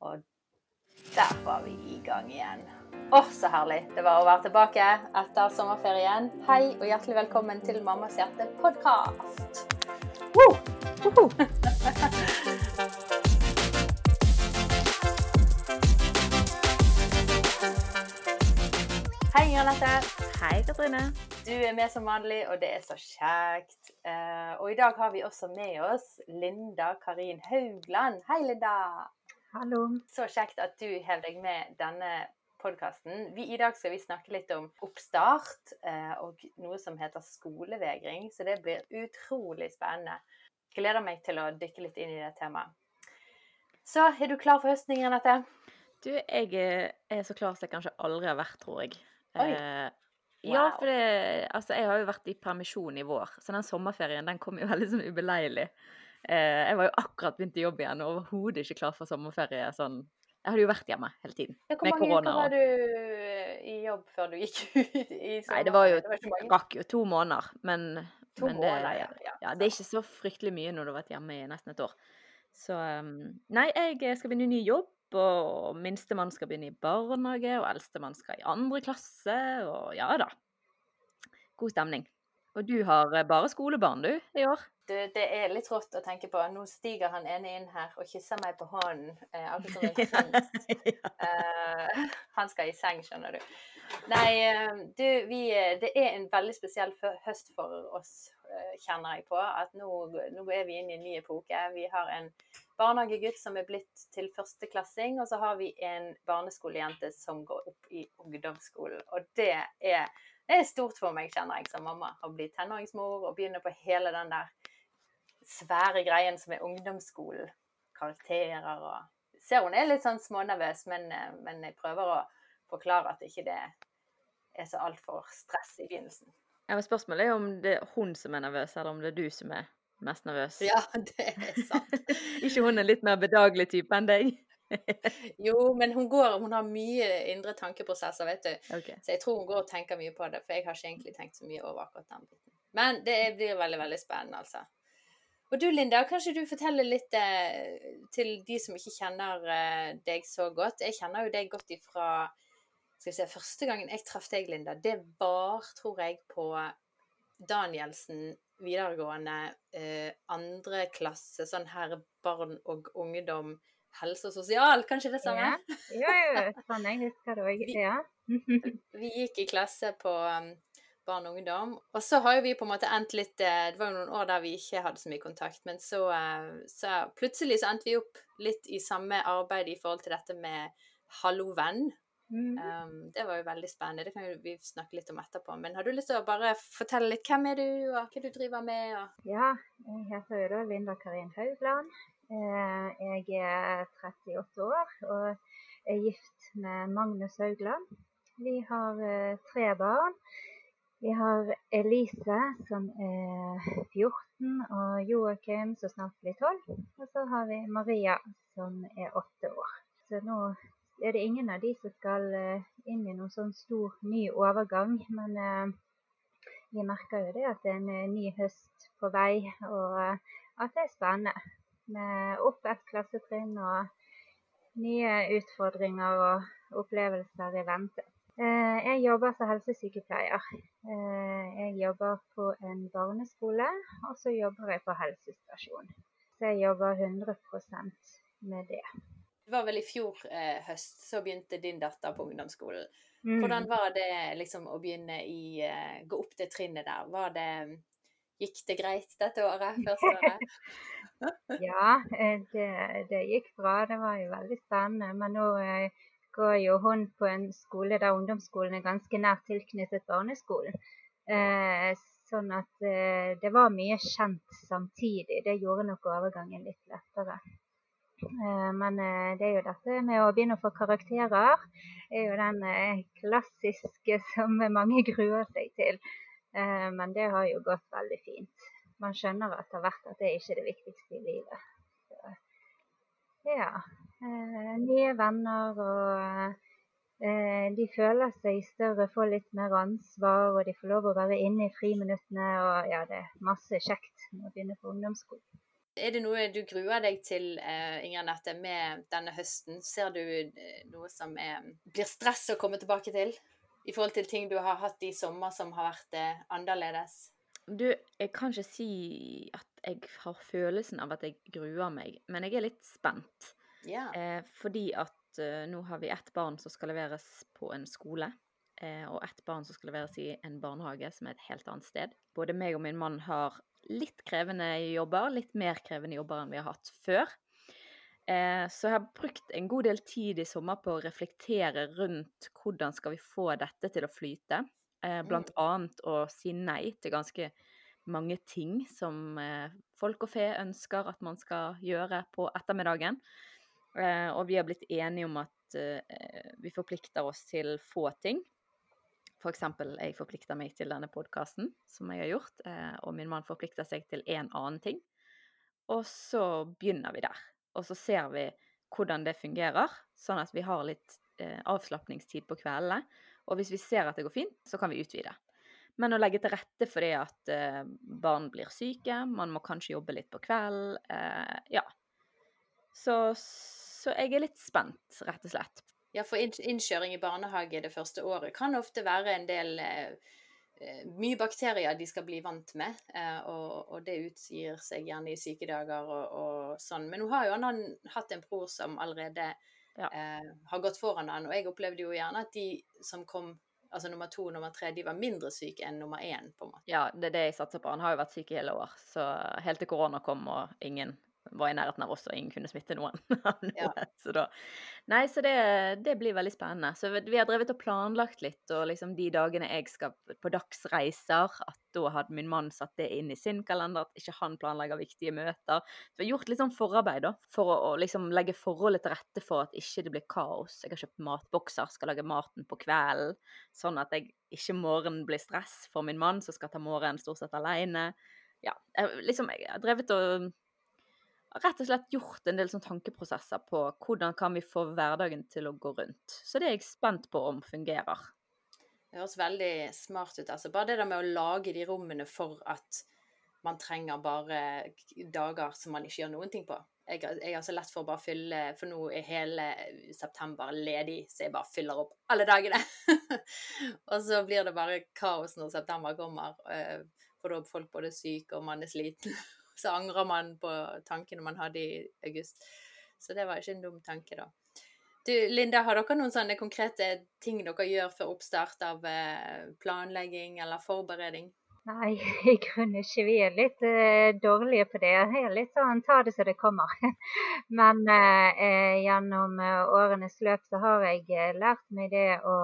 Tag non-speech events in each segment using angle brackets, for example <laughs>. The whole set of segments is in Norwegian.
Og der var vi i gang igjen. Å, så herlig det var å være tilbake etter sommerferien. Hei og hjertelig velkommen til Mammas hjerte podkast. Woo! Woohoo! Hei, Janette. Hei, Katrine. Du er med som vanlig, og det er så kjekt. Eh, og i dag har vi også med oss Linda Karin Haugland. Hei, Linda. Hallo. Så kjekt at du hev deg med denne podkasten. I dag skal vi snakke litt om oppstart eh, og noe som heter skolevegring. Så det blir utrolig spennende. Gleder meg til å dykke litt inn i det temaet. Så er du klar for høsten, Renate? Du, jeg er- så klar som jeg kanskje aldri har vært, tror jeg. Oi. Eh, Ja, for det, altså, jeg har jo vært i permisjon i vår, så den sommerferien den kom jo veldig sånn ubeleilig. Eh, jeg var jo akkurat begynt i jobb igjen og overhodet ikke klar for sommerferie. sånn. Jeg hadde jo vært hjemme hele tiden. Ja, Hvor mange korona uker var du i jobb før du gikk <laughs> ut i sommer? Nei, det var jo det rakk jo to måneder, men, To men det, måneder, ja. ja. ja, det er ikke så fryktelig mye når du har vært hjemme i nesten et år. Så um, Nei, jeg skal begynne ny jobb, og minstemann skal begynne i barnehage, og eldstemann skal i andre klasse, og ja da. God stemning. Og du har eh, bare skolebarn, du, i år? Du, det er litt rått å tenke på. Nå stiger han ene inn her og kysser meg på hånden, eh, akkurat som en <laughs> prins. ja. Eh, han skal i seng, skjønner du. Nei, eh, du, vi, det er en veldig spesiell høst for oss, kjenner jeg på. At nå, nå er vi inne i en ny epoke. Vi har en barnehagegutt som er blitt til førsteklassing, og så har vi en barneskolejente som går opp i ungdomsskolen. Og det er, det er stort for meg, kjenner jeg, som mamma. Å bli tenåringsmor og begynne på hele den der svære greien som er ungdomsskolen. Karakterer og Ser hun er litt sånn smånervøs, men, eh, men jeg prøver å forklare at ikke det er så altfor stress i begynnelsen. Ja, men Spørsmålet er om det er hun som er nervøs, eller om det er du som er mest nervøs. Ja, <laughs> det er sant. <laughs> ikke hun er litt mer bedagelig type enn deg? Jo, men hun går Hun har mye indre tankeprosesser, vet du. Okay. Så jeg tror hun går og tenker mye på det, for jeg har ikke egentlig tenkt så mye over akkurat den biten. Men det blir veldig, veldig spennende, altså. Og du Linda, kanskje du forteller litt eh, til de som ikke kjenner eh, deg så godt. Jeg kjenner jo deg godt ifra skal vi se, Første gangen jeg traff deg, Linda, det var, tror jeg, på Danielsen videregående eh, andre klasse, sånn her barn og ungdom, helse og sosial, kanskje det samme? Ja, jo, jo, <laughs> jeg husker det òg. Ja. <laughs> vi gikk i klasse på um, barn og ungdom. Og så har jo vi på en måte endt litt eh, Det var jo noen år der vi ikke hadde så mye kontakt, men så, eh, så plutselig så endte vi opp litt i samme arbeid i forhold til dette med Hallo venn. Mm. Um, det var jo veldig spennende. Det kan vi snakke litt om etterpå. Men har du lyst til å bare fortelle litt hvem er du, og hva du driver med? Og... ja, jeg heter Linda Karin Haugland. Eh, Jeg er 38 år og er gift med Magnus Haugland. Vi har eh, tre barn. Vi har Elise som er 14, og Joakim som snart blir 12. Og så har vi Maria som er 8 år. Så nå er det ingen av de som skal eh, inn i noen sånn stor ny overgang. Men vi merker jo det at det er en ny høst på vei, og at det er spennende. Med opp et klassetrinn og nye utfordringer og opplevelser i vente. Eh, Jeg jobber som helsesykepleier. Eh, Jeg jobber på en barneskole, og så jobber jeg på helsestasjon. Så jeg jobber 100% med det. Det var vel i fjor eh, høst så begynte din datter på ungdomsskolen. Mm. Hvordan var det liksom å begynne i eh, Gå opp det trinnet der? Var det Gikk det greit dette året? <laughs> Første året? Ja, eh, det, det gikk bra. Det var jo veldig spennende. Men nå eh, går jo hun på en skole der ungdomsskolen er ganske nært tilknyttet barneskolen. Eh, sånn at eh, det var mye kjent samtidig. Det gjorde nok overgangen litt lettere. Eh, men eh, det er jo dette med å begynne å få karakterer, er jo den klassiske <laughs> som mange gruer seg til. Eh, men det har jo gått veldig fint. Man skjønner etter hvert at det ikke er det viktigste i livet. Så, ja. Eh, nye venner og eh, de føler seg større, får litt mer ansvar, og de får lov å være inne i friminuttene. Og ja, det er masse kjekt med å begynne på ungdomsskolen. Er det noe du gruer deg til, Inger Nette, med denne høsten? Ser du noe som er, blir stress å komme tilbake til? I forhold til ting du har hatt i sommer som har vært eh, annerledes? Du, jeg kan ikke si at jeg har følelsen av at jeg gruer meg, men jeg er litt spent. Yeah. Eh, fordi at eh, nå har vi ett barn som skal leveres på en skole, eh, og ett barn som skal leveres i en barnehage som er et helt annet sted. Både meg og min mann har litt krevende jobber, litt mer krevende jobber enn vi har hatt før. Eh, så jeg har brukt en god del tid i sommer på å reflektere rundt hvordan skal vi få dette til å flyte. Eh, blant annet å si nei til ganske mange ting som eh, folk og fe ønsker at man skal gjøre på ettermiddagen. Og vi har blitt enige om at vi forplikter oss til få ting. F.eks. For jeg forplikter meg til denne podkasten, som jeg har gjort, og min mann forplikter seg til en annen ting. Og så begynner vi der. Og så ser vi hvordan det fungerer, sånn at vi har litt eh, avslapningstid på kveldene. Og hvis vi ser at det går fint, så kan vi utvide. Men å legge til rette for det at eh, barn blir syke, man må kanskje jobbe litt på kveld, eh, ja. Så, så jeg er litt spent, rett og slett. Ja, for innkjøring i barnehage det første året kan ofte være en del eh, Mye bakterier de skal bli vant med, eh, og, og det utgir seg gjerne i sykedager og, og sånn. Men nå har jo han hatt en bror som allerede Ja. eh, har gått foran han, og jeg opplevde jo gjerne at de som kom Altså nummer to og nummer tre, de var mindre syke enn nummer én, på en måte. Ja, det er det jeg satser på. Han har jo vært syk i hele år, så helt til korona kom og ingen var i nærheten av oss, og ingen kunne smitte noen. <laughs> noe. Ja. Så da Nei, så det, det blir veldig spennende. Så vi- vi har drevet og planlagt litt, og liksom de dagene jeg skal på dagsreiser, at da hadde min mann satt det inn i sin kalender, at ikke han planlegger viktige møter. Så vi har gjort litt sånn forarbeid, da, for å, å liksom legge forholdet til rette for at ikke det blir kaos. Jeg har kjøpt matbokser, skal lage maten på kvelden, sånn at jeg ikke morgenen blir stress for min mann, som skal ta morgenen stort sett alene. Ja, jeg, liksom, jeg har drevet og rett og slett gjort en del sånn tankeprosesser på hvordan kan vi få hverdagen til å gå rundt. Så det er jeg spent på om fungerer. Det høres veldig smart ut. altså Bare det der med å lage de rommene for at man trenger bare dager som man ikke gjør noen ting på. Jeg, jeg har så lett for å bare fylle, for nå er hele september ledig, så jeg bare fyller opp alle dagene. <laughs> og så blir det bare kaos når september kommer, eh, for da er folk både syke og man er sliten. Så angrer man på tankene man hadde i august. Så det var ikke en dum tanke, da. Du, Linda, har dere noen sånne konkrete ting dere gjør før oppstart av eh, planlegging eller forberedning? Nei, <laughs> i grunnen ikke. Vi er litt uh, dårlige på det. Jeg er litt sånn ta det så det kommer. <laughs> Men uh, gjennom årenes løp så har jeg lært meg det å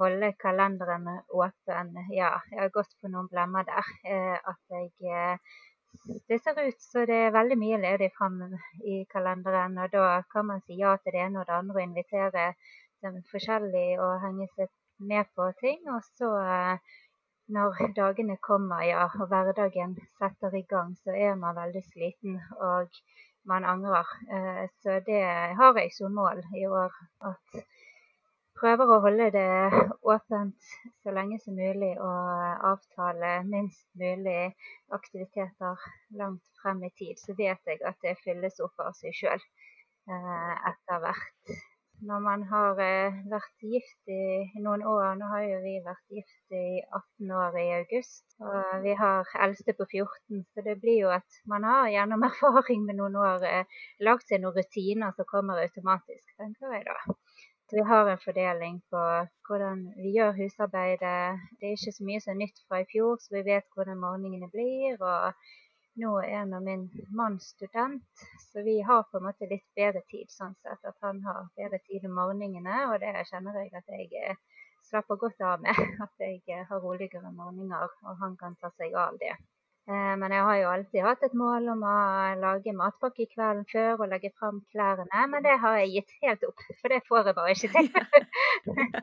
holde kalenderen åpen. Ja, jeg har gått på noen blemmer der. At jeg Det ser ut så det er veldig mye ledig fram i kalenderen, og da kan man si ja til det ene og det andre og invitere dem forskjellig og henge seg med på ting. Og så eh, når dagene kommer, ja, og hverdagen setter i gang, så er man veldig sliten og man angrer. Eh, Så det har jeg som mål i år. At prøver å holde det åpent så lenge som mulig og avtale minst mulig aktiviteter langt frem i tid. Så vet jeg at det fylles opp av seg sjøl etter hvert. Når man har eh, vært gift i noen år, nå har jo vi vært gift i 18 år i august, og vi har eldste på 14, så det blir jo at man har gjennom <laughs> erfaring med noen år eh, lagt seg noen rutiner som kommer automatisk, tenker jeg da. Vi har en fordeling på hvordan vi gjør husarbeidet. Det er ikke så mye som er nytt fra i fjor, så vi vet hvordan morgenene blir. og nå er nå min mann student, så vi har på en måte litt bedre tid sånn sett. At han har bedre tid om morgenene, og det kjenner jeg at jeg eh, slapper godt av med. <laughs> At jeg eh, har roligere morgener, og han kan ta seg av det. Eh, Men jeg har jo alltid hatt et mål om å lage matpakke kvelden før og legge fram klærne, men det har jeg gitt helt opp, for det får jeg bare ikke til. Det-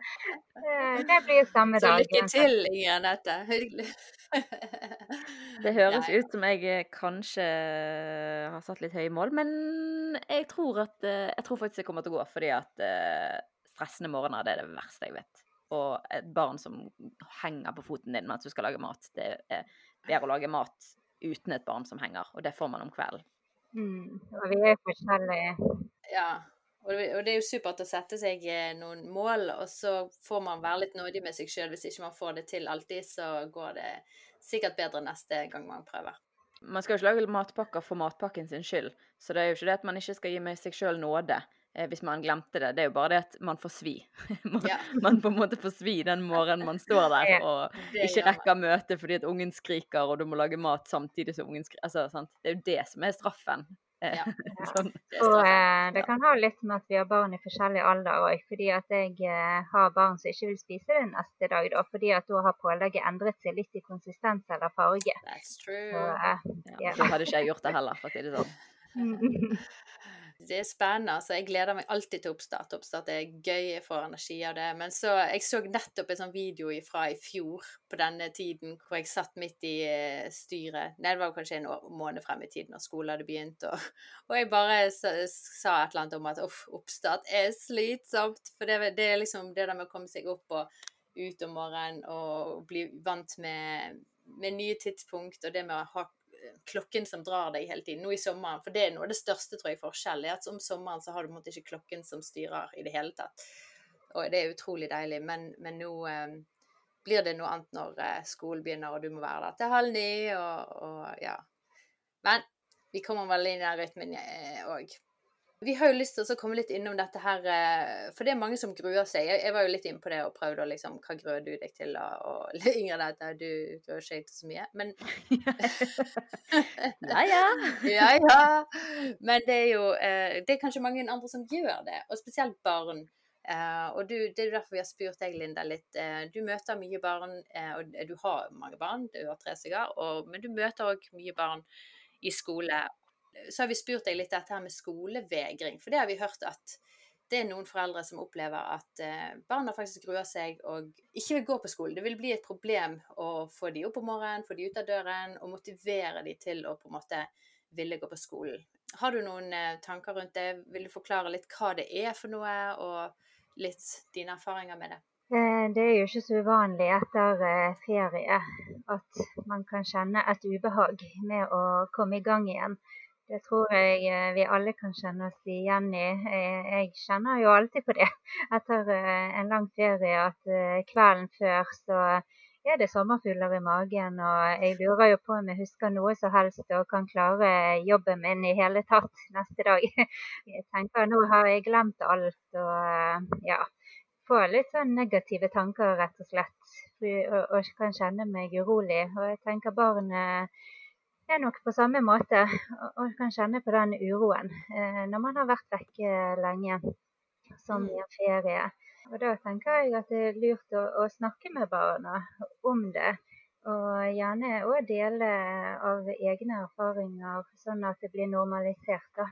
<laughs> Det blir samme dag. Så lykke til, Inger Anette. Hyggelig. <laughs> Det høres Nei. ut som jeg eh, kanskje har satt litt høye mål, men jeg tror, at, eh, jeg tror faktisk det kommer til å gå, fordi at eh, stressende morgener det er det verste jeg vet. Og et barn som henger på foten din mens du skal lage mat, det er bedre å lage mat uten et barn som henger, og det får man om kvelden. Mm. Og vi er forskjellige. Ja. Og det, er jo supert å sette seg eh, noen mål, og så får man være litt nådig med seg sjøl. Hvis ikke man får det til alltid, så går det sikkert bedre neste gang man prøver. Man skal jo ikke lage matpakker for matpakken sin skyld, så det er jo ikke det at man ikke skal gi med seg sjøl nåde hvis man glemte det. Det er jo bare det at man får svi. <laughs> man, Ja. man på en måte får svi den morgenen man står der <laughs> og ikke rekker møtet fordi at ungen skriker, og du må lage mat samtidig som ungen skriker. Altså, sant? Det er jo det som er straffen. Eh, Ja. <laughs> sånn. Det er Og straffen. eh, det kan ha litt med at vi har barn i forskjellig alder òg. Fordi at jeg eh, har barn som ikke vil spise det neste dag. Da, fordi at da har pålegget endret seg litt i konsistens eller farge. That's true. Så, eh, Ja, Ja. da hadde ikke jeg gjort det heller, for å si det sånn. Det er spennende. altså Jeg gleder meg alltid til oppstart. Oppstart er gøy, jeg får energi av det. Men så Jeg så nettopp en sånn video fra i fjor på denne tiden hvor jeg satt midt i eh, styret. Det var kanskje en måned frem i tiden når skolen hadde begynt. Og, og jeg bare sa, sa et eller annet om at uff, oppstart er slitsomt. For det, det er liksom det der med å komme seg opp og ut om morgenen og bli vant med, med nye tidspunkt og det med å ha klokken som drar deg hele tiden. Nå i sommeren, for det er noe av det største tror jeg forskjellen, er at om sommeren så har du måte ikke klokken som styrer i det hele tatt. Og det er utrolig deilig, men, men nå eh, blir det noe annet når eh, skolen begynner, og du må være der til halv ni, og, og ja. Men vi kommer vel inn i den rytmen òg. Vi har jo lyst til å komme litt innom dette her, eh, for det er mange som gruer seg. Jeg, var jo litt inne på det og prøvde å liksom Hva gruer du deg til? Og, og Ingrid, dette, du gruer ikke deg til så mye. Men <laughs> Ja, ja. <laughs> ja, ja. Men det er jo eh, Det er kanskje mange andre som gjør det, og spesielt barn. Eh, og du, Det er derfor vi har spurt deg, Linda, litt. Du møter mye barn, og du har mange barn, du har tre stykker, men du møter òg mye barn i skole. Så har vi spurt deg litt dette her med skolevegring, for det har vi hørt at det er noen foreldre som opplever at eh, barna faktisk gruer seg og ikke vil gå på skolen. Det vil bli et problem å få de opp om morgenen, få de ut av døren og motivere de til å på en måte ville gå på skolen. Har du noen eh, tanker rundt det? Vil du forklare litt hva det er for noe, og litt dine erfaringer med det? Eh, Det er jo ikke så uvanlig etter ferie at man kan kjenne et ubehag med å komme i gang igjen. Det tror jeg eh, vi alle kan kjenne oss igjen i. Eh, Jeg kjenner jo alltid på det <laughs> etter eh, en lang ferie at kvelden før så er det sommerfugler i magen, og jeg lurer jo på om jeg husker noe som helst og kan klare jobben min i hele tatt neste dag. <laughs> Jeg tenker nå har jeg glemt alt og ja får litt sånn negative tanker, rett og slett. Og, kan kjenne meg urolig. Og jeg tenker barn eh, er nok på samme måte og, kan kjenne på den uroen eh, når man har vært vekke lenge, som i en ferie. Og da tenker jeg at det er lurt å, å snakke med barna om det. Og gjerne òg dele av egne erfaringer, sånn at det blir normalisert. da.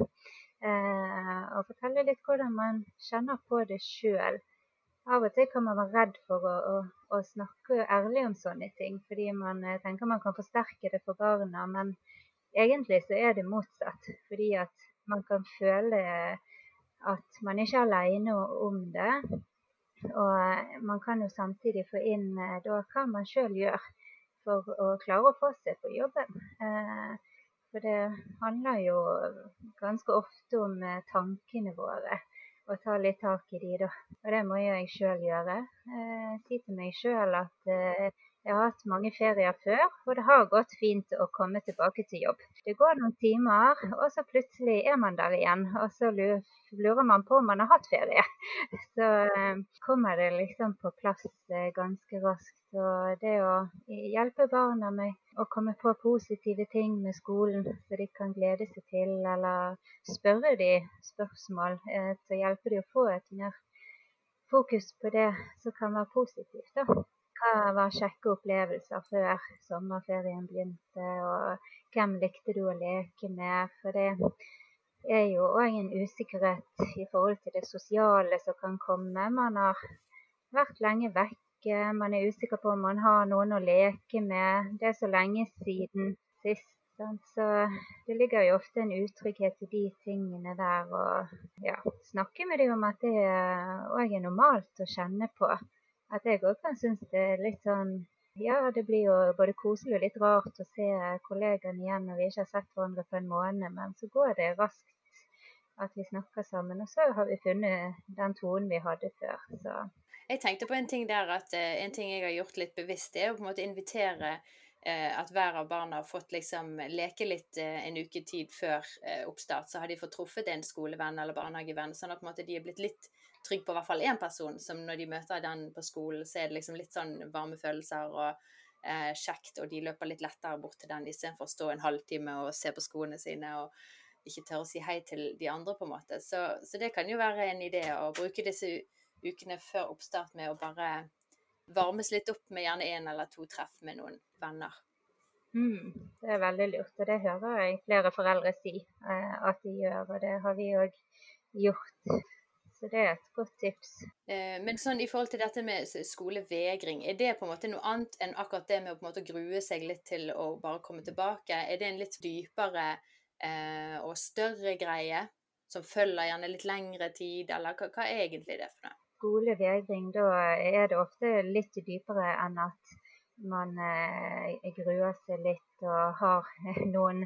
Eh, og fortelle litt hvordan man kjenner på det sjøl. Av og til kan man være redd for å, å, å snakke ærlig om sånne ting, fordi man eh, tenker man kan forsterke det for barna. Men egentlig så er det motsatt. Fordi at man kan føle at man ikke er alene om det. Og eh, man kan jo samtidig få inn eh, da hva man sjøl gjør for å klare å få seg på jobben. Eh, For det handler jo ganske ofte om eh, tankene våre og ta litt tak i de, da. Og det må jeg sjøl gjøre. Eh, si til meg sjøl at eh, jeg har hatt mange ferier før, og det har gått fint å komme tilbake til jobb. Det går noen timer, og så plutselig er man der igjen. Og så lurer, man på om man har hatt ferie. <laughs> Så eh, kommer det liksom på plass eh, ganske raskt. Og det å hjelpe barna med å komme på positive ting med skolen, så de kan glede seg til, eller spørre de spørsmål, eh, så hjelper de å få et mer fokus på det som kan være positivt. da. Hva var kjekke opplevelser før sommerferien begynte, og hvem likte du å leke med? For det er jo òg en usikkerhet i forhold til det sosiale som kan komme. Man har vært lenge vekke, man er usikker på om man har noen å leke med. Det er så lenge siden sist. Så det ligger jo ofte en utrygghet i de tingene der. Og ja, snakke med dem om at det òg er normalt å kjenne på. At jeg òg kan synes det er litt sånn ja, det blir jo både koselig og litt rart å se kollegaene igjen når vi ikke har sett hverandre på en måned. Men så går det raskt at vi snakker sammen. Og så har vi funnet den tonen vi hadde før. Så. Jeg tenkte på en ting der at uh, en ting jeg har gjort litt bevisst, det er å på en måte invitere uh, at hver av barna har fått liksom leke litt uh, en uke tid før oppstart. Så har de fått truffet en skolevenn eller barnehagevenn, sånn at de er blitt litt trygge på i hvert fall én person, som når de møter den på skolen, så er det liksom litt sånn varme følelser og kjekt, og de løper litt lettere bort til den istedenfor å stå en halvtime og se på skoene sine. og ikke tørre å si hei til de andre, på en måte. Så, så, det kan jo være en idé å bruke disse ukene før oppstart med å bare varmes litt opp med gjerne én eller to treff med noen venner. Mm, det er veldig lurt, og det hører jeg flere foreldre si eh, at de gjør. Og det har vi òg gjort. Så det er et godt tips. Eh, men sånn i forhold til dette med skolevegring, er det på en måte noe annet enn akkurat det med å på en måte grue seg litt til å bare komme tilbake? Er det en litt dypere eh, og større greie, som følger gjerne litt lengre tid, eller hva, hva er egentlig det for noe? Skolevegring, da er det ofte litt dypere enn at man eh, gruer seg litt og har <laughs> noen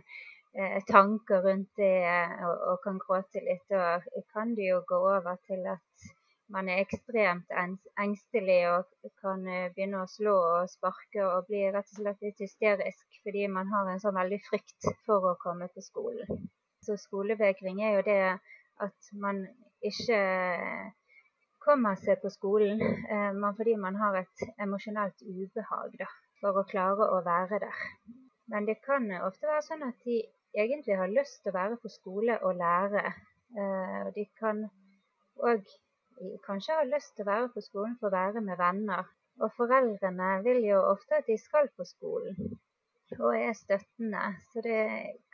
tanker rundt det og, og, kan gråte litt. Og kan det jo gå over til at man er ekstremt engstelig og kan eh, begynne å slå og sparke og bli rett og slett litt hysterisk fordi man har en sånn veldig frykt for å komme på skolen. Så skolevegring er jo det at man ikke kommer seg på skolen men fordi man har et emosjonelt ubehag da, for å klare å være der. Men det kan ofte være sånn at de egentlig har lyst til å være på skole og lære. Eh, de kan òg kanskje ha lyst til å være på skolen for å være med venner. Og foreldrene vil jo ofte at de skal på skolen, og er støttende. Så det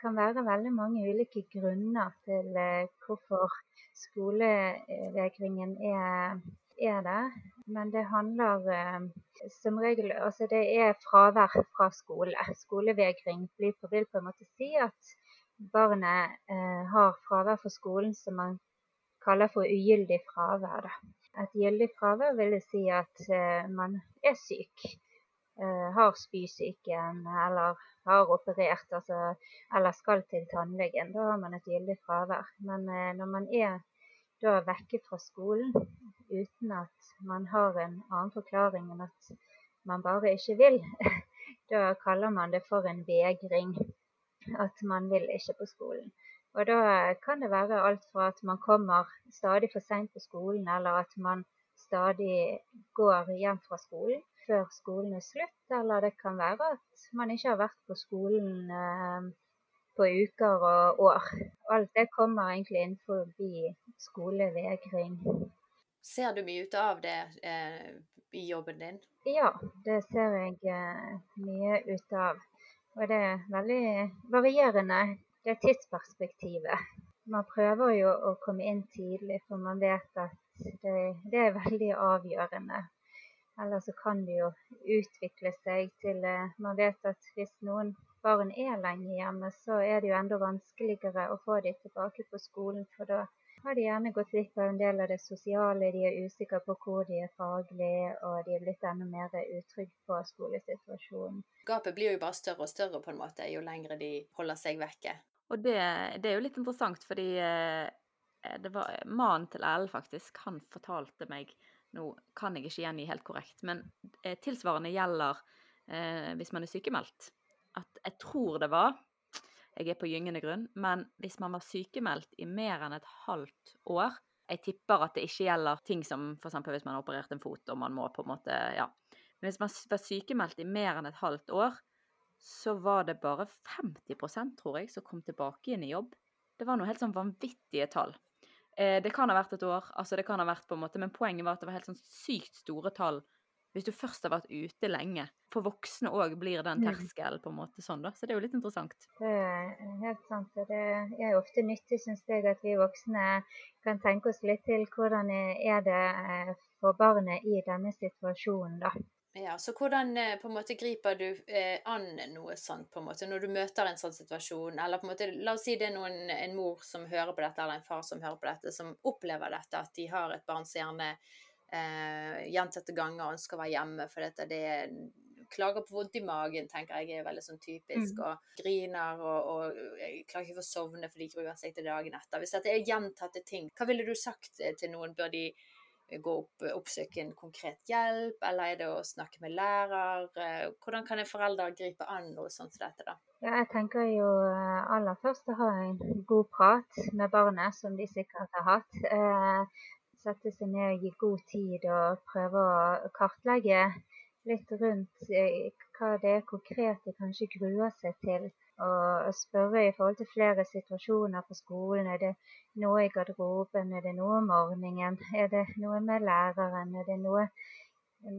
kan være veldig mange ulike grunner til eh, hvorfor skolevegringen er, er det. Men det handler eh, som regel Altså det er fravær fra skole. Skolevegring vil på en måte si at barnet eh, har fravær fra skolen som man kaller for ugyldig fravær. Et gyldig fravær vil si at uh, man er syk, har spysyken eller har operert altså, eller skal til tannlegen. Da har man et gyldig fravær. Men når man er da vekke fra skolen uten at man har en annen forklaring enn at man bare ikke vil, <laughs> da kaller man det for en vegring. At man vil ikke på skolen. Og da kan det være alt fra at man kommer stadig for seint på skolen, eller at man stadig går hjem fra skolen før skolen er slutt, eller det kan være at man ikke har vært på skolen eh, på uker og år. Alt det kommer egentlig innenfor skolevegring. Ser du mye ut av det eh, i jobben din? Ja, det ser jeg eh, mye ut av. Og det er veldig varierende det tidsperspektivet. Man prøver jo å komme inn tidlig, for man vet at det, det er veldig avgjørende. Eller så kan det jo utvikle seg til eh, Man vet at hvis noen barn er lenge hjemme, så er det jo enda vanskeligere å få dem tilbake på skolen. For da har de gjerne gått glipp av en del av det sosiale, de er usikre på hvor de er faglig, og de er blitt enda mer utrygge på skolesituasjonen. Gapet blir jo bare større og større på en måte jo lengre de holder seg vekke. Og det, det er jo litt interessant, fordi eh, det var mannen til Erlend, faktisk, han fortalte meg Nå kan jeg ikke gjengi helt korrekt, men eh, tilsvarende gjelder eh, hvis man er sykemeldt. At jeg tror det var Jeg er på gyngende grunn, men hvis man var sykemeldt i mer enn et halvt år Jeg tipper at det ikke gjelder ting som f.eks. hvis man har operert en fot og man må på en måte Ja. Men hvis man var sykemeldt i mer enn et halvt år, så var det bare 50% tror jeg, som kom tilbake igjen i jobb. Det var noe helt sånn vanvittige tall. Eh, det kan ha vært et år, altså det kan ha vært på en måte, men poenget var at det var helt sånn sykt store tall hvis du først har vært ute lenge. For voksne òg blir den mm. terskelen på en måte sånn, da. Så det er jo litt interessant. Det er helt sant. Og det er ofte nyttig, syns jeg, at vi voksne kan tenke oss litt til hvordan er det eh, for barnet i denne situasjonen, da. Ja, Så hvordan eh, på en måte griper du eh, an noe sånt på en måte, når du møter en sånn situasjon? Eller på en måte, La oss si det er noen, en mor som hører på dette, eller en far som hører på dette, som opplever dette, at de har et barn som gjerne eh, gjentatte ganger ønsker å være hjemme fordi det klager på vondt i magen, tenker jeg er veldig sånn typisk. Mm. Og griner og, og jeg klarer ikke å få sovne for de gruer seg til dagen etter. Hvis dette er gjentatte ting, hva ville du sagt eh, til noen? Bør de gå opp, oppsøke en konkret hjelp, eller er det å snakke med lærer? Eh, Hvordan kan en forelder gripe an noe sånt som dette, da? Ja, jeg tenker jo eh, aller først å ha en god prat med barnet, som de sikkert har hatt. Eh, sette seg ned i god tid og prøve å kartlegge litt rundt eh, hva det er konkret de kanskje gruer seg til. Og spørre i forhold til flere situasjoner på skolen. Er det noe i garderoben? Er det noe om morgenen? Er det noe med læreren? Er det noe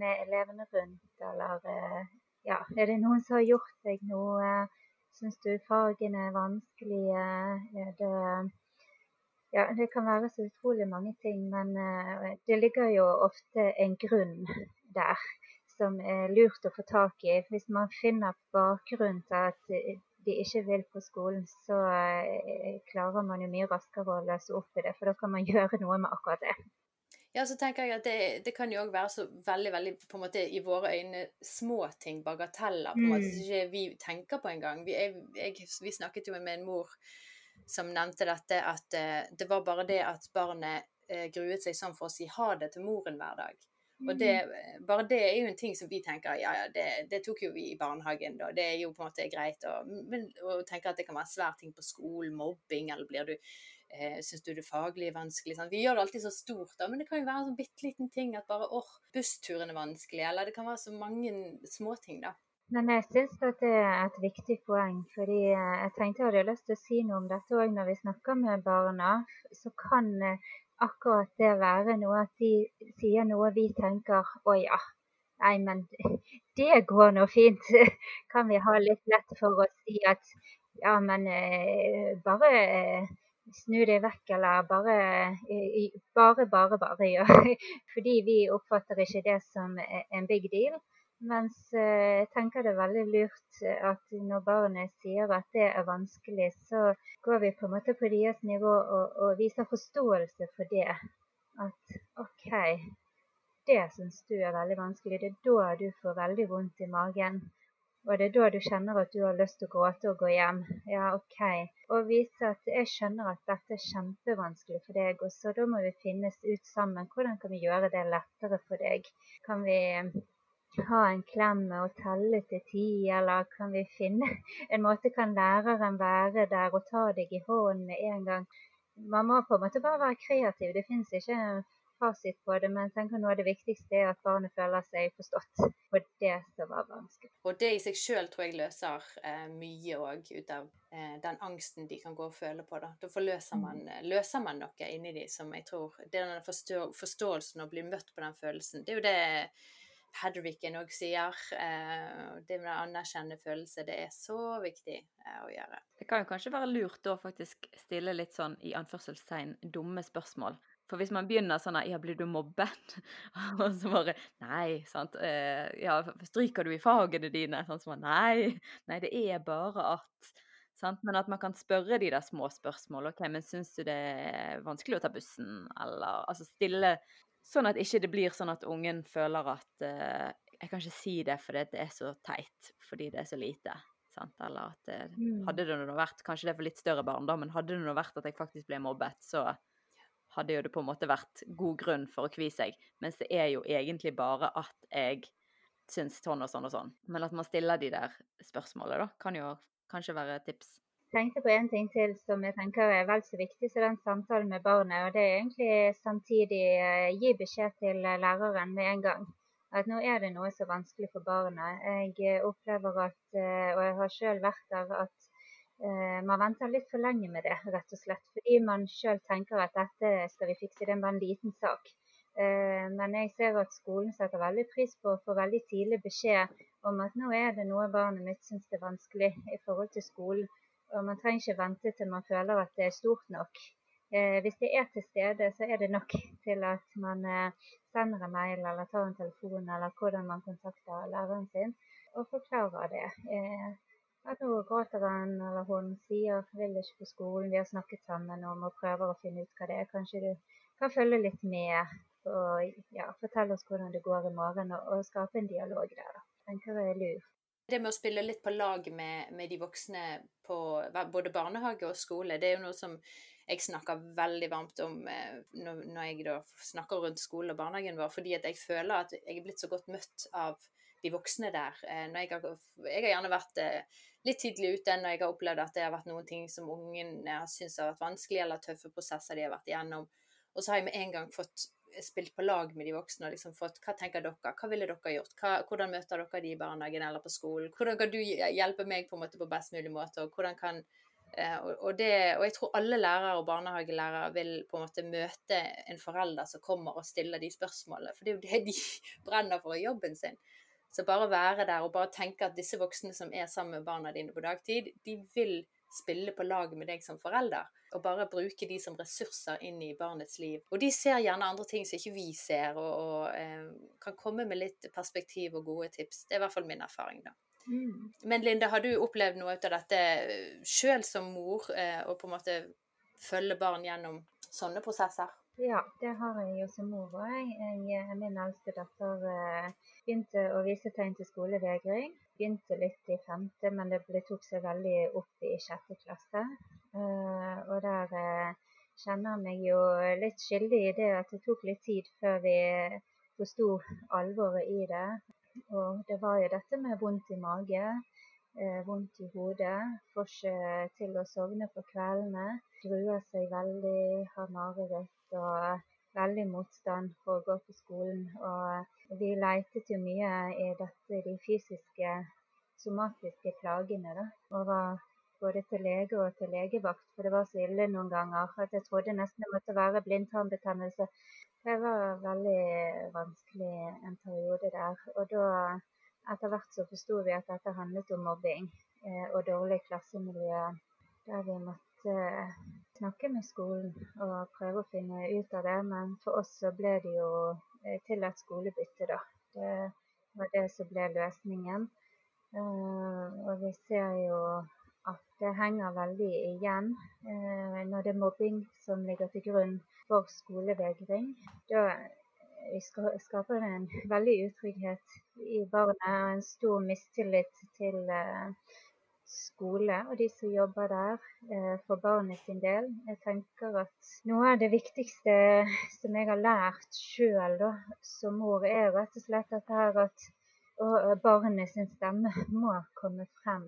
med elevene rundt? Eller eh, ja, er det noen som har gjort deg noe? Syns du fagene er vanskelige? Er det Ja, det kan være så utrolig mange ting, men eh, det ligger jo ofte en grunn der som er lurt å få tak i. Hvis man finner bakgrunnen til at eh, de ikke vil på skolen, så eh, klarer man jo mye raskere å løse opp i det, for da kan man <laughs> gjøre noe med akkurat det. Ja, så tenker jeg at det, det kan jo òg være så veldig, veldig på en måte i våre øyne små ting, bagateller, på en måte Mm. som ikke vi tenker på engang. Vi, jeg, jeg, vi snakket jo med en mor som nevnte dette, at eh, det var bare det at barnet eh, gruet seg sånn for å si ha det til moren hver dag. Og det, bare det er jo en ting som vi tenker ja, ja, det, det tok jo vi i barnehagen, da. Det er jo på en måte greit. Og, men å tenke at det kan være svære ting på skolen, mobbing, eller blir du eh, Syns du det faglige er vanskelig? Sånn. Vi gjør det alltid så stort, da, men det kan jo være en sånn bitte liten ting at bare åh, bussturen er vanskelig, eller det kan være så mange småting, da. Men jeg syns det er et viktig poeng, fordi eh, jeg tenkte jeg hadde lyst til å si noe om dette òg når vi snakker med barna. Så kan eh, akkurat det være noe at de sier noe vi tenker å ja, nei, men det går nå fint. <laughs> Kan vi ha litt lett for å si at ja, men eh, bare snu deg vekk, eller bare bare, bare, bare gjør. <laughs> Fordi vi oppfatter ikke det som en big deal. Mens eh, jeg tenker det er veldig lurt eh, at når barnet sier at det er vanskelig, så går vi på en måte på deres nivå og, og viser forståelse for det. At OK, det syns du er veldig vanskelig. Det er da du får veldig vondt i magen. Og det er da du kjenner at du har lyst til å gråte og gå hjem. Ja, OK. Og vise at jeg skjønner at dette er kjempevanskelig for deg, og så da må vi finnes ut sammen. Hvordan kan vi gjøre det lettere for deg? Kan vi ha en klem og telle til ti, eller kan vi finne <laughs> en måte kan læreren være der og ta deg i hånden med en gang? Man må på en måte bare være kreativ. Det finnes ikke en fasit på det, men tenk noe av det viktigste er at barnet føler seg forstått. Og det som var vanskelig. Og det i seg sjøl tror jeg løser eh, mye òg ut av eh, den angsten de kan gå og føle på. Da, da forløser man, eh, løser man noe inni de som jeg tror Det er den forstå forståelsen å bli møtt på den følelsen. Det er jo det Hedricken òg sier. Eh, det med å anerkjenne følelser, det er så viktig eh, å gjøre. Det kan jo kanskje være lurt å faktisk stille litt sånn i anførselstegn dumme spørsmål. For hvis man begynner sånn at 'ja, blir du mobbet?' <laughs> og så bare 'nei', sant. Eh, 'Ja, stryker du i fagene dine?' Sånn som nei, nei, det er bare at sant? Men at man kan spørre de der små spørsmål. 'OK, men syns du det er vanskelig å ta bussen?' Eller altså stille Sånn at ikke det blir sånn at ungen føler at uh, 'jeg kan ikke si det fordi det er så teit, fordi det er så lite'. Sant? Eller at det, Mm. hadde det nå vært Kanskje det er for litt større barn, da, men hadde det nå vært at jeg faktisk ble mobbet, så hadde jo det på en måte vært god grunn for å kvi seg. Mens det er jo egentlig bare at jeg syns sånn og sånn og sånn. Men at man stiller de der spørsmålene, da, kan jo kanskje være et tips. Tenkte på en ting til som jeg tenker er vel så viktig som den samtalen med barnet. og Det er egentlig samtidig eh, gi beskjed til eh, læreren med en gang. At nå er det noe så vanskelig for barnet. Jeg eh, opplever at, og jeg har sjøl vært der, at man venter litt for lenge med det, rett og slett. Fordi man sjøl tenker at dette skal vi fikse, det er bare en liten sak. Men jeg ser at skolen setter veldig pris på å få veldig tidlig beskjed om at nå er det noe barnet mitt syns er vanskelig i forhold til skolen. Og man trenger ikke vente til man føler at det er stort nok. Eh, hvis det er til stede, så er det nok til at man eh, sender en mail eller tar en telefon eller hvordan man kontakter læreren sin og forklarer det. Eh, at nå gråter han eller hun, sier 'vil ikke på skolen', vi har snakket sammen om og prøver å finne ut hva det er. Kanskje du kan følge litt med og ja, fortelle oss hvordan det går i morgen, og, og skape en dialog der. da. tenker jeg er lurt. Det med å spille litt på lag med, med de voksne på både barnehage og skole, det er jo noe som jeg snakker veldig varmt om eh, når, når jeg da snakker rundt skolen og barnehagen vår, fordi at jeg føler at jeg er blitt så godt møtt av de voksne der. Eh, jeg har, jeg, har, gjerne vært eh, litt tidlig ute når jeg har opplevd at det har vært noen ting som ungene har syntes har vært vanskelig, eller tøffe prosesser de har vært igjennom. Og så har jeg med en gang fått spilt på lag med de voksne og liksom fått Hva tenker dere? Hva ville dere gjort? Hva, hvordan møter dere de i barnehagen eller på skolen? Hvordan kan du hjelpe meg på en måte på best mulig måte? Og hvordan kan eh, og, det, og jeg tror alle lærere og barnehagelærere vil på en måte møte en forelder som kommer og stiller de spørsmålene. For det er jo det de <laughs> brenner for i jobben sin. Så bare være der og bare tenke at disse voksne som er sammen med barna dine på dagtid, de vil spille på lag med deg som forelder. Og bare bruke de som ressurser inn i barnets liv. Og de ser gjerne andre ting som ikke vi ser, og, og eh, kan komme med litt perspektiv og gode tips. Det er i hvert fall min erfaring, da. Mm. Men Linda, har du opplevd noe av dette sjøl som mor, eh, å på en måte følge barn gjennom sånne prosesser? Ja, det har jeg jo som mor òg. Min eldste datter eh, begynte å vise tegn til skolevegring begynte litt i femte, men det ble, tok seg veldig opp i sjette klasse. Uh, og der uh, kjenner jeg meg jo litt skyldig i det at det tok litt tid før vi forsto alvoret i det. Og det var jo dette med vondt i mage, uh, vondt i hodet, får ikke til å sovne på kveldene. Gruer seg veldig, har mareritt og veldig motstand for å gå på skolen. Og vi leitet jo mye i dette, de fysiske, somatiske plagene. da, Og var både til lege og til legevakt, for det var så ille noen ganger at jeg trodde nesten det måtte være blindtarmbetennelse. Det var veldig vanskelig en periode der. Og da, etter hvert så forsto vi at dette handlet om mobbing eh, og dårlig klassemiljø. Der vi måtte snakke med skolen og prøve å finne ut av det. Men for oss så ble det jo eh, til et skolebytte, da. Det var det som ble løsningen. Uh, og vi ser jo at det henger veldig igjen når det er mobbing som ligger til grunn for skolevegring. Da skaper det en veldig utrygghet i barnet og en stor mistillit til skole og de som jobber der, eh, for barnet sin del. Jeg tenker at noe av det viktigste som jeg har lært sjøl som mor, er rett og slett dette her at barnet sin stemme må komme frem.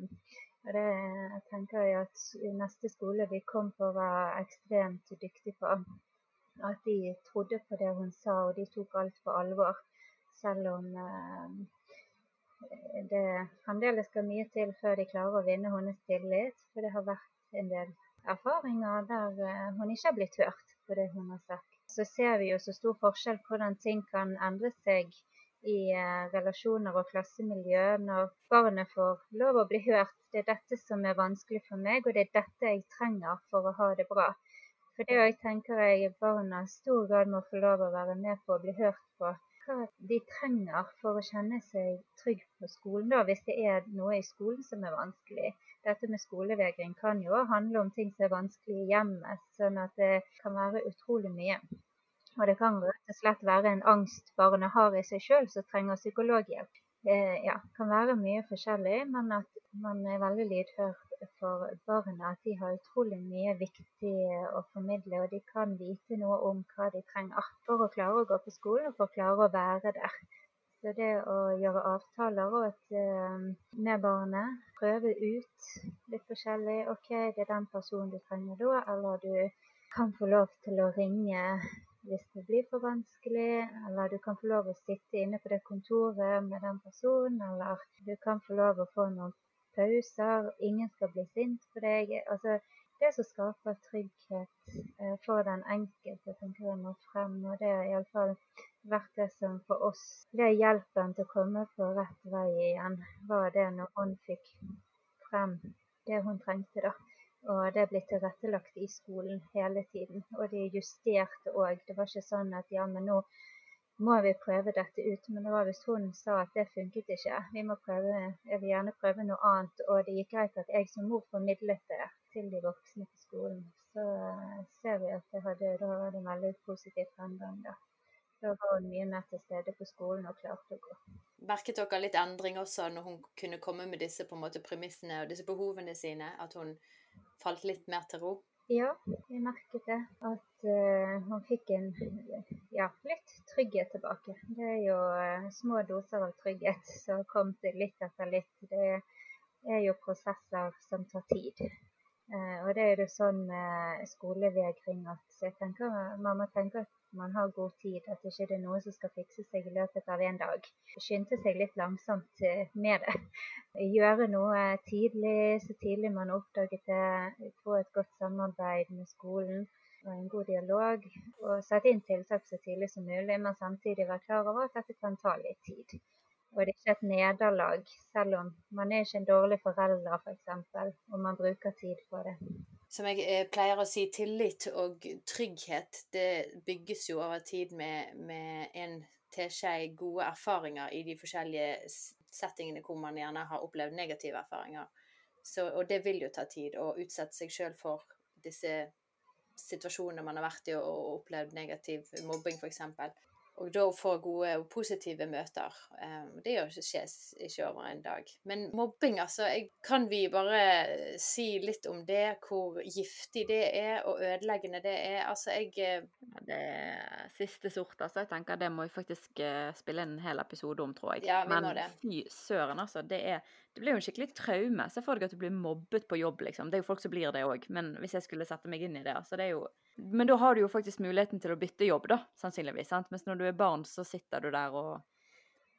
Og det jeg tenker jeg at neste skole vi kom på, var ekstremt dyktig på. At de trodde på det hun sa, og de tok alt på alvor. Selv om eh, det fremdeles skal mye til før de klarer å vinne hennes tillit. For det har vært en del erfaringer der eh, hun ikke har blitt hørt på det hun har sagt. Så ser vi jo så stor forskjell hvordan ting kan endre seg i eh, relasjoner og klassemiljø når barnet får lov å bli hørt. Det er dette som er vanskelig for meg, og det er dette jeg trenger for å ha det bra. For det òg tenker jeg barna i stor grad må få lov å være med på å bli hørt på hva de trenger for å kjenne seg trygg på skolen, da, hvis det er noe i skolen som er vanskelig. Dette med skolevegring kan jo handle om ting som er vanskelig i hjemmet, sånn at det kan være utrolig mye. Og det kan rett og slett være en angst barnet har i seg sjøl som trenger psykologhjelp. Det ja, kan være mye forskjellig, men at man er veldig lydhør for barna at de har utrolig mye viktig å formidle, og de kan vite noe om hva de trenger for å klare å gå på skolen og for å klare å være der. Så det å gjøre avtaler at, uh, med barnet, prøve ut litt forskjellig OK, det er den personen du trenger da, eller du kan få lov til å ringe hvis det blir for vanskelig, eller du kan få lov å sitte inne på det kontoret med den personen, eller du kan få lov å få noen pauser, ingen skal bli sint på deg. Altså, det som skaper trygghet eh, for den enkelte, tenker jeg må frem. Og det har iallfall vært det som for oss ble hjelpen til å komme på rett vei igjen. Var det når hun fikk frem det hun trengte, da. Og det ble tilrettelagt i skolen hele tiden. Og de justerte òg. Det var ikke sånn at ja, men nå må vi prøve dette ut. Men det var hvis hun sa at det funket ikke. Vi må prøve, jeg vil gjerne prøve noe annet. Og det gikk greit at jeg som mor formidlet det til de voksne på skolen. Så ser vi at det hadde, da var det en veldig positiv fremgang. da. Da var hun mye mer til stede på skolen og klarte å gå. Merket dere litt endring også når hun kunne komme med disse på en måte premissene og disse behovene sine? At hun falt litt mer til ro? Ja, jeg merket det. At uh, hun fikk en ja, litt trygghet tilbake. Det er jo uh, små doser av trygghet som kom til litt etter litt. Det er jo prosesser som tar tid. Uh, og det er jo sånn med skolevegring at jeg tenker, mamma tenker at man har god tid, at ikke det er noe som skal fikse seg i løpet av en dag. Skynde seg litt langsomt eh, med det. <laughs> Gjøre noe tidlig, så tidlig man oppdaget det. Få et godt samarbeid med skolen og en god dialog. Og sette inn tiltak så tidlig som mulig, men samtidig være klar over at dette kan ta litt tid. Og det er ikke et nederlag, selv om man er ikke en dårlig forelder f.eks., og man bruker tid på det som jeg eh, pleier å si, tillit og trygghet, det bygges jo over tid med, med en teskje gode erfaringer i de forskjellige settingene hvor man gjerne har opplevd negative erfaringer. Så, og det vil jo ta tid å utsette seg sjøl for disse situasjonene man har vært i og opplevd negativ mobbing, f.eks. Og da få gode og positive møter. Um, det gjør ikke, over en dag. Men mobbing, altså Kan vi bare si litt om det? Hvor giftig det er, og ødeleggende det er? Altså, jeg eh, Det er siste sort, altså. Jeg tenker Det må vi faktisk uh, spille en hel episode om, tror jeg. Ja, vi Men må det. fy søren, altså. Det, er, det blir jo en skikkelig traume. Se for deg at du blir mobbet på jobb, liksom. Det er jo folk som blir det òg. Men hvis jeg skulle sette meg inn i det, så Det er jo men da har du jo faktisk muligheten til å bytte jobb, da, sannsynligvis. sant? Mens når du er barn, så sitter du der og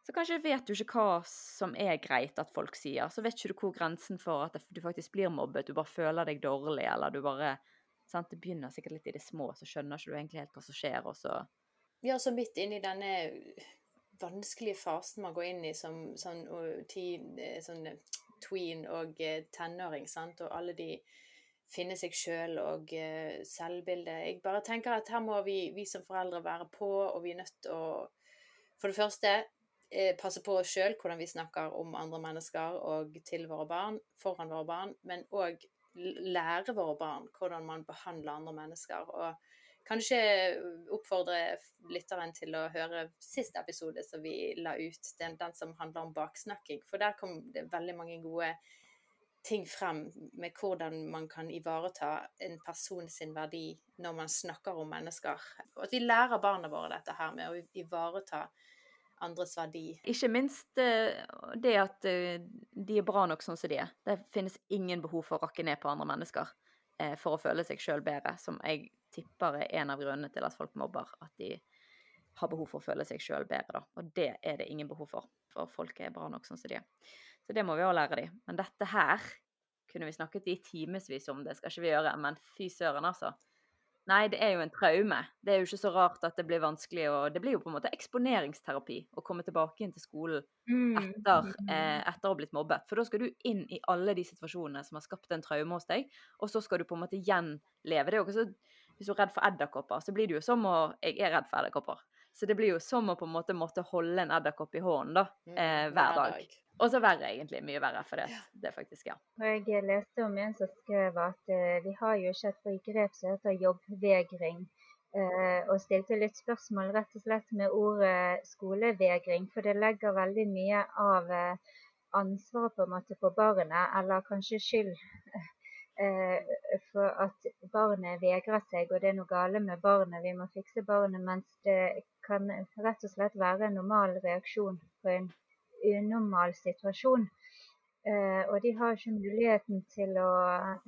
Så kanskje vet du ikke hva som er greit at folk sier. Så vet ikke du hvor grensen for at du faktisk blir mobbet, du bare føler deg dårlig, eller du bare sant? Det begynner sikkert litt i det små, så skjønner ikke du egentlig helt hva som skjer, og så Ja, så midt inni denne vanskelige fasen man går inn i som sånn, teen, eh, sånn tween og eh, tenåring, sant, og alle de finne seg sjøl og uh, selvbilde. Jeg bare tenker at her må vi, vi som foreldre være på, og vi er nødt til å for det første eh, passe på oss sjøl hvordan vi snakker om andre mennesker og til våre barn, foran våre barn, men òg lære våre barn hvordan man behandler andre mennesker. Og kanskje oppfordre lytteren til å høre siste episode som vi la ut, den, den som handler om baksnakking. For der kom det veldig mange gode ting frem med hvordan man kan ivareta en person sin verdi når man snakker om mennesker. Og at vi lærer barna våre dette her med å ivareta andres verdi. Ikke minst eh, det at eh, de er bra nok sånn som de er. Det finnes ingen behov for å rakke ned på andre mennesker eh, for å føle seg sjøl bedre, som jeg tipper er en av grunnene til at folk mobber. At de har behov for å føle seg sjøl bedre, da. Og det er det ingen behov for, for folk er bra nok sånn som de er. Så det må vi òg lære dem. Men dette her kunne vi snakket i timevis om, det skal ikke vi gjøre. Men fy søren, altså. Nei, det er jo en traume. Det er jo ikke så rart at det blir vanskelig å Det blir jo på en måte eksponeringsterapi å komme tilbake inn til skolen mm, etter, mm. eh, etter å ha blitt mobbet. For da skal du inn i alle de situasjonene som har skapt en traume hos deg, og så skal du på en måte gjenleve. Det ikke så Hvis du er redd for edderkopper, så blir det jo som å Jeg er redd for edderkopper. Så det blir jo som å på en måte måtte holde en edderkopp i hånden da, mm, eh, hver dag. Og så verre, egentlig. Mye verre. For det, det faktisk, ja. Jeg leste om en som skrev at uh, vi har jo ikke et begrep som heter jobbvegring. Uh, og stilte litt spørsmål rett og slett med ordet skolevegring. For det legger veldig mye av uh, ansvaret på en måte på barnet, eller kanskje skyld <laughs> for at barnet vegrer seg, og det er noe gale med barnet, vi må fikse barnet. Mens det kan rett og slett være en normal reaksjon på en unormal situasjon. Uh, og de har ikke muligheten til å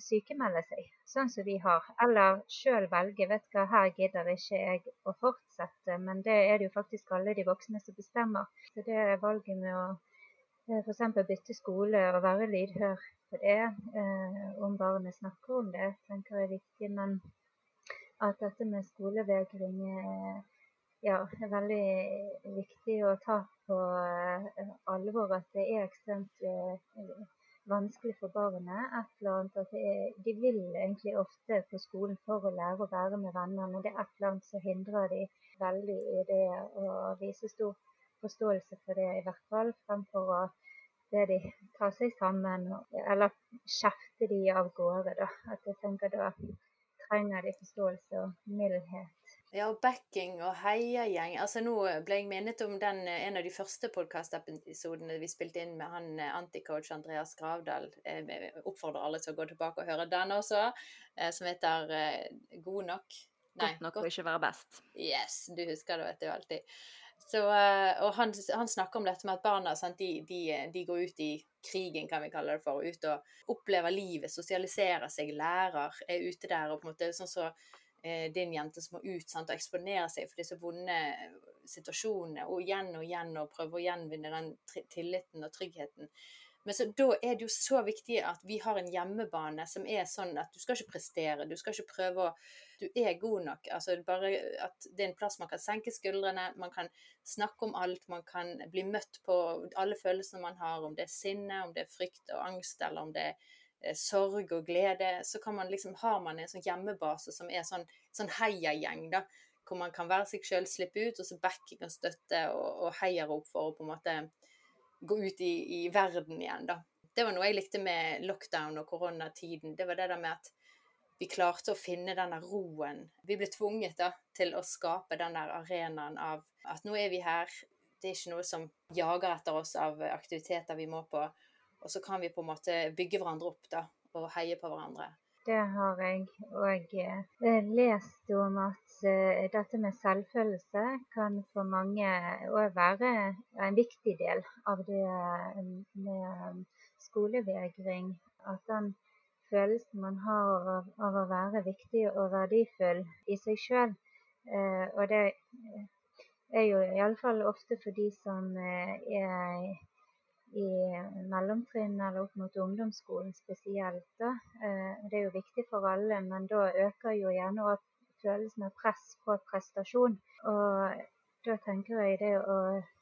sykemelde seg, sånn som vi har. Eller sjøl velge. Vet hva, her gidder ikke jeg å fortsette. Men det er det jo faktisk alle de voksne som bestemmer. Så det er valget med å eh, f.eks. bytte skole og være lydhør på det, uh, om barnet snakker om det, tenker jeg er viktig. Men at dette med skolevegring er ja, er veldig viktig å ta på eh, alvor at det er ekstremt eh, vanskelig for barnet. Et eller annet at er, De vil egentlig ofte på skolen for å lære å være med venner, men det er et eller annet som hindrer de veldig i det å vise stor forståelse for det, i hvert fall, fremfor å det de tar seg sammen, eller kjefter de av gårde. da. At jeg tenker da trenger de forståelse og mildhet Ja, og backing og heiagjeng. Altså, nå ble jeg minnet om den, en av de første podkastepisodene vi spilte inn med han anticoach Andreas Gravdal. Jeg oppfordrer alle til å gå tilbake og høre den også, som heter God nok. Nei, godt nok å ikke være best. Yes, du husker det, vet du alltid. Så, og han, han, snakker om dette med at barna sant, de, de, de, går ut i krigen, kan vi kalle det for. Ut og opplever livet, sosialiserer seg, lærer, er ute der og på en måte sånn så eh, din jente som må ut sant, og eksponere seg for disse vonde situasjonene, og igjen og igjen og prøve å gjenvinne den tilliten og tryggheten. Men så, da er det jo så viktig at vi har en hjemmebane som er sånn at du skal ikke prestere, du skal ikke prøve å Du er god nok. Altså bare at det er en plass man kan senke skuldrene, man kan snakke om alt, man kan bli møtt på alle følelsene man har, om det er sinne, om det er frykt og angst, eller om det er sorg og glede, så kan man liksom, har man en sånn hjemmebase som er sånn, sånn heiagjeng, da. Hvor man kan være seg sjøl, slippe ut, og så backing og støtte og, og heiarop for å på en måte gå ut i, i, verden igjen, da. Det var noe jeg likte med lockdown og koronatiden. Det var det der med at vi klarte å finne denne roen. Vi ble tvunget da, til å skape den der arenaen av at nå er vi her. Det er ikke noe som jager etter oss av aktiviteter vi må på. Og så kan vi på en måte bygge hverandre opp da, og heie på hverandre. Det har jeg òg eh, lest om at uh, dette med selvfølelse kan for mange òg være en viktig del av det eh, med skolevegring. At den følelsen man har av, å være viktig og verdifull i seg sjøl, Eh, og det er jo iallfall ofte for de som uh, er i mellomtrinn eller opp mot ungdomsskolen spesielt. Da. Det er jo viktig for alle, men da øker jo gjerne opp følelsen av press på prestasjon. Og da tenker jeg det å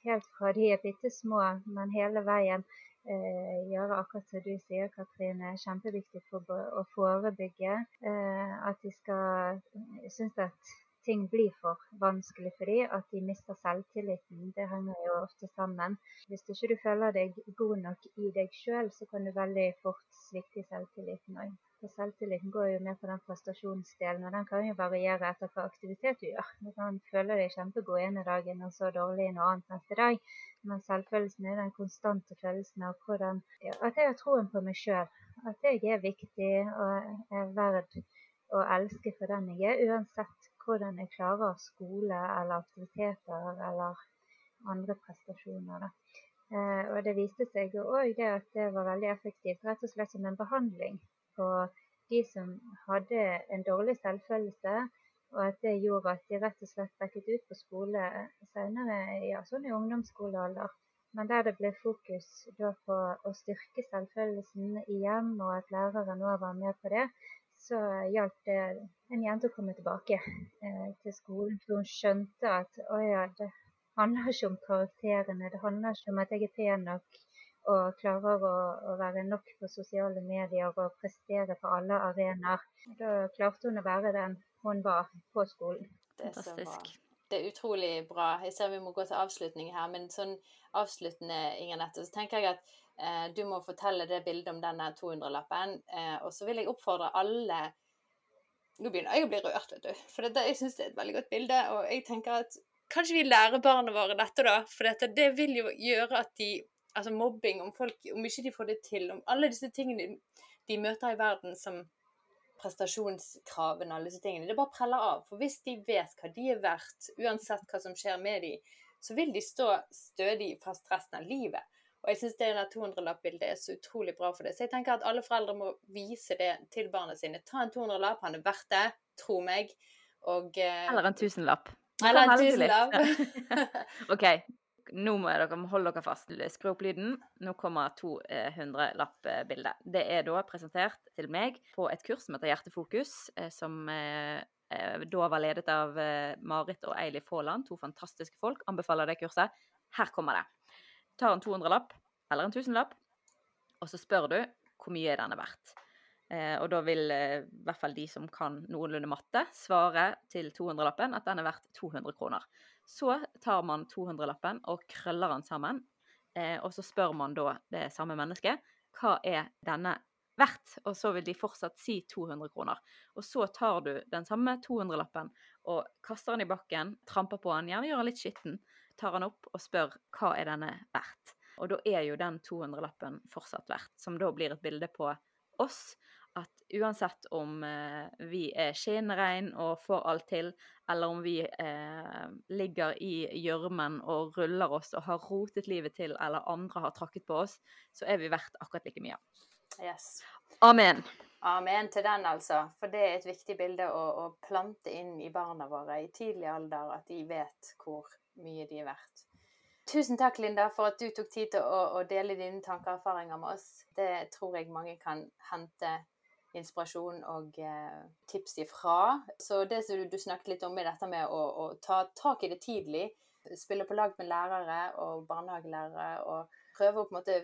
helt fra de er bitte små, men hele veien eh, gjøre akkurat som du sier, Katrine, kjempeviktig for å forebygge. Eh, at de skal synes at ting blir for vanskelig for dem, at de mister selvtilliten. Det henger jo ofte sammen. Hvis du ikke føler deg god nok i deg sjøl, så kan du veldig fort svikte i selvtilliten òg. For selvtilliten går jo mer på den prestasjonsdelen, og den kan jo variere etter hva aktivitet du gjør. Du kan føle deg kjempegod ene dagen og så dårlig noe annet neste dag. Men selvfølelsen er den konstante følelsen av hvordan, ja, at jeg har troen på meg sjøl. At jeg er viktig og er verd å elske for den jeg er, uansett hvordan jeg klarer skole eller aktiviteter eller andre prestasjoner. Eh, og det viste seg jo òg det at det var veldig effektivt, rett og slett som en behandling på de som hadde en dårlig selvfølelse, og at det gjorde at de rett og slett backet ut på skole senere, ja, sånn i ungdomsskolealder. Men der det ble fokus på å styrke selvfølelsen i hjem, og at læreren òg var med på det, så hjalp det en jente å komme tilbake eh, til skolen. For hun skjønte at å ja, det handler ikke om karakterene. Det handler ikke om at jeg er pen nok og klarer å, å være nok på sosiale medier og prestere på alle arenaer. Da klarte hun å være den hun var på skolen. Det Fantastisk. Det er utrolig bra. Jeg ser vi må gå til avslutning her, men sånn avsluttende, Inger Nette, så tenker jeg at du må fortelle det bildet om denne 200-lappen. Eh, og så vil jeg oppfordre alle Nå begynner jeg å bli rørt, vet du. For dette, jeg syns det er et veldig godt bilde. Og jeg tenker at kanskje vi lærer barna våre dette, da. For dette, det vil jo gjøre at de Altså mobbing, om folk Om ikke de får det til, om alle disse tingene de, de møter i verden som prestasjonskravene, alle disse tingene. Det bare preller av. For hvis de vet hva de er verdt, uansett hva som skjer med dem, så vil de stå stødig fast resten av livet. Og jeg syns det 200-lapp-bildet er så utrolig bra for det. Så jeg tenker at alle foreldre må vise det til barna sine. Ta en 200-lapp, han er verdt det, tro meg. Og, uh, Eller en tusenlapp. Eller en tusenlapp. <laughs> <laughs> OK, nå må dere holde dere fast. Skru opp lyden. Nå kommer 200-lapp-bildet. Det er da presentert til meg på et kurs som heter Hjertefokus, eh, som eh, da var ledet av Marit og Eilif Haaland, to fantastiske folk. Anbefaler det kurset. Her kommer det tar en 200-lapp eller en 1000-lapp, og så spør du hvor mye er denne verdt. Eh, og da vil eh, i hvert fall de som kan noenlunde matte, svare til 200-lappen at den er verdt 200 kroner. Så tar man 200-lappen og krøller den sammen, eh, og så spør man da det samme mennesket hva er denne verdt, og så vil de fortsatt si 200 kroner. Og så tar du den samme 200-lappen og kaster den i bakken, tramper på den, gjerne gjør den litt skitten, tar han opp og spør hva er denne verdt. Og da er jo den 200-lappen fortsatt verdt, som da blir et bilde på oss. At uansett om eh, vi er skinnrein og får alt til, eller om vi eh, ligger i gjørmen og ruller oss og har rotet livet til, eller andre har trakket på oss, så er vi verdt akkurat like mye. Yes. Amen. Amen til den, altså. For det er et viktig bilde å, å plante inn i barna våre i tidlig alder, at de vet hvor mye de er verdt. Tusen takk, Linda, for at du tok tid til å, å dele dine tanker og erfaringer med oss. Det tror jeg mange kan hente inspirasjon og eh, tips ifra. Så det som du, du, snakket litt om, er dette med å, å, ta tak i det tidlig. Spille på lag med lærere og barnehagelærere, og prøve å på en måte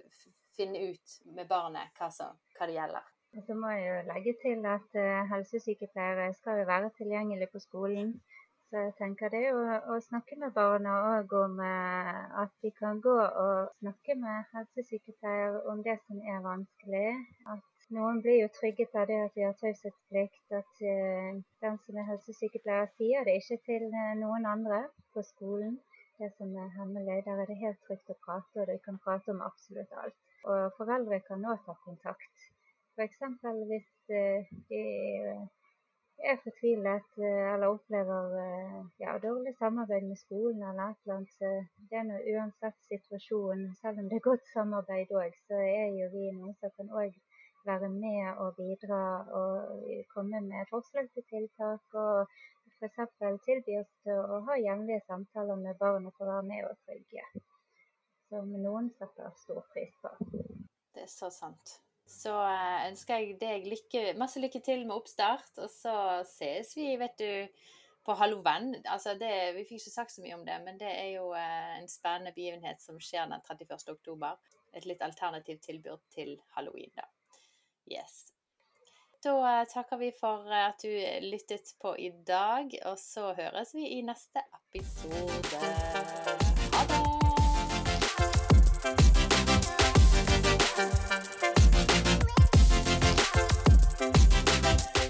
finne ut med barnet hva, som, hva det gjelder. Så må jeg jo legge til at uh, helsesykepleiere skal jo være tilgjengelig på skolen. Så jeg tenker det å, å snakke med barna òg om eh, at de kan gå og snakke med helsesykepleier om det som er vanskelig. At noen blir jo trygget av det at de har taushetsplikt. At eh, den som er helsesykepleier sier det ikke til eh, noen andre på skolen. Det som er hemmelig, der er det helt trygt å prate, og de kan prate om absolutt alt. Og foreldre kan nå ta kontakt. F.eks. hvis eh, de er fortvilet eh, eller opplever eh, ja, dårlig samarbeid med skolen eller et eller annet. Det er noe uansett situasjonen. Selv om det er godt samarbeid òg, så er jo vi noen som kan òg være med og bidra og komme med forslag til tiltak. og F.eks. tilby oss til å ha jevnlige samtaler med barna for å være med og trygge. Som noen setter stor pris på. Det er så sant så eh, ønsker jeg deg lykke, masse lykke til med oppstart. Og så ses vi, vet du, på Halloven. Altså det, vi fikk ikke sagt så mye om det, men det er jo eh, en spennende begivenhet som skjer den 31. oktober. Et litt alternativt tilbud til halloween, da. Yes. Da eh, takker vi for at du lyttet på i dag, og så høres vi i neste episode. Ha det!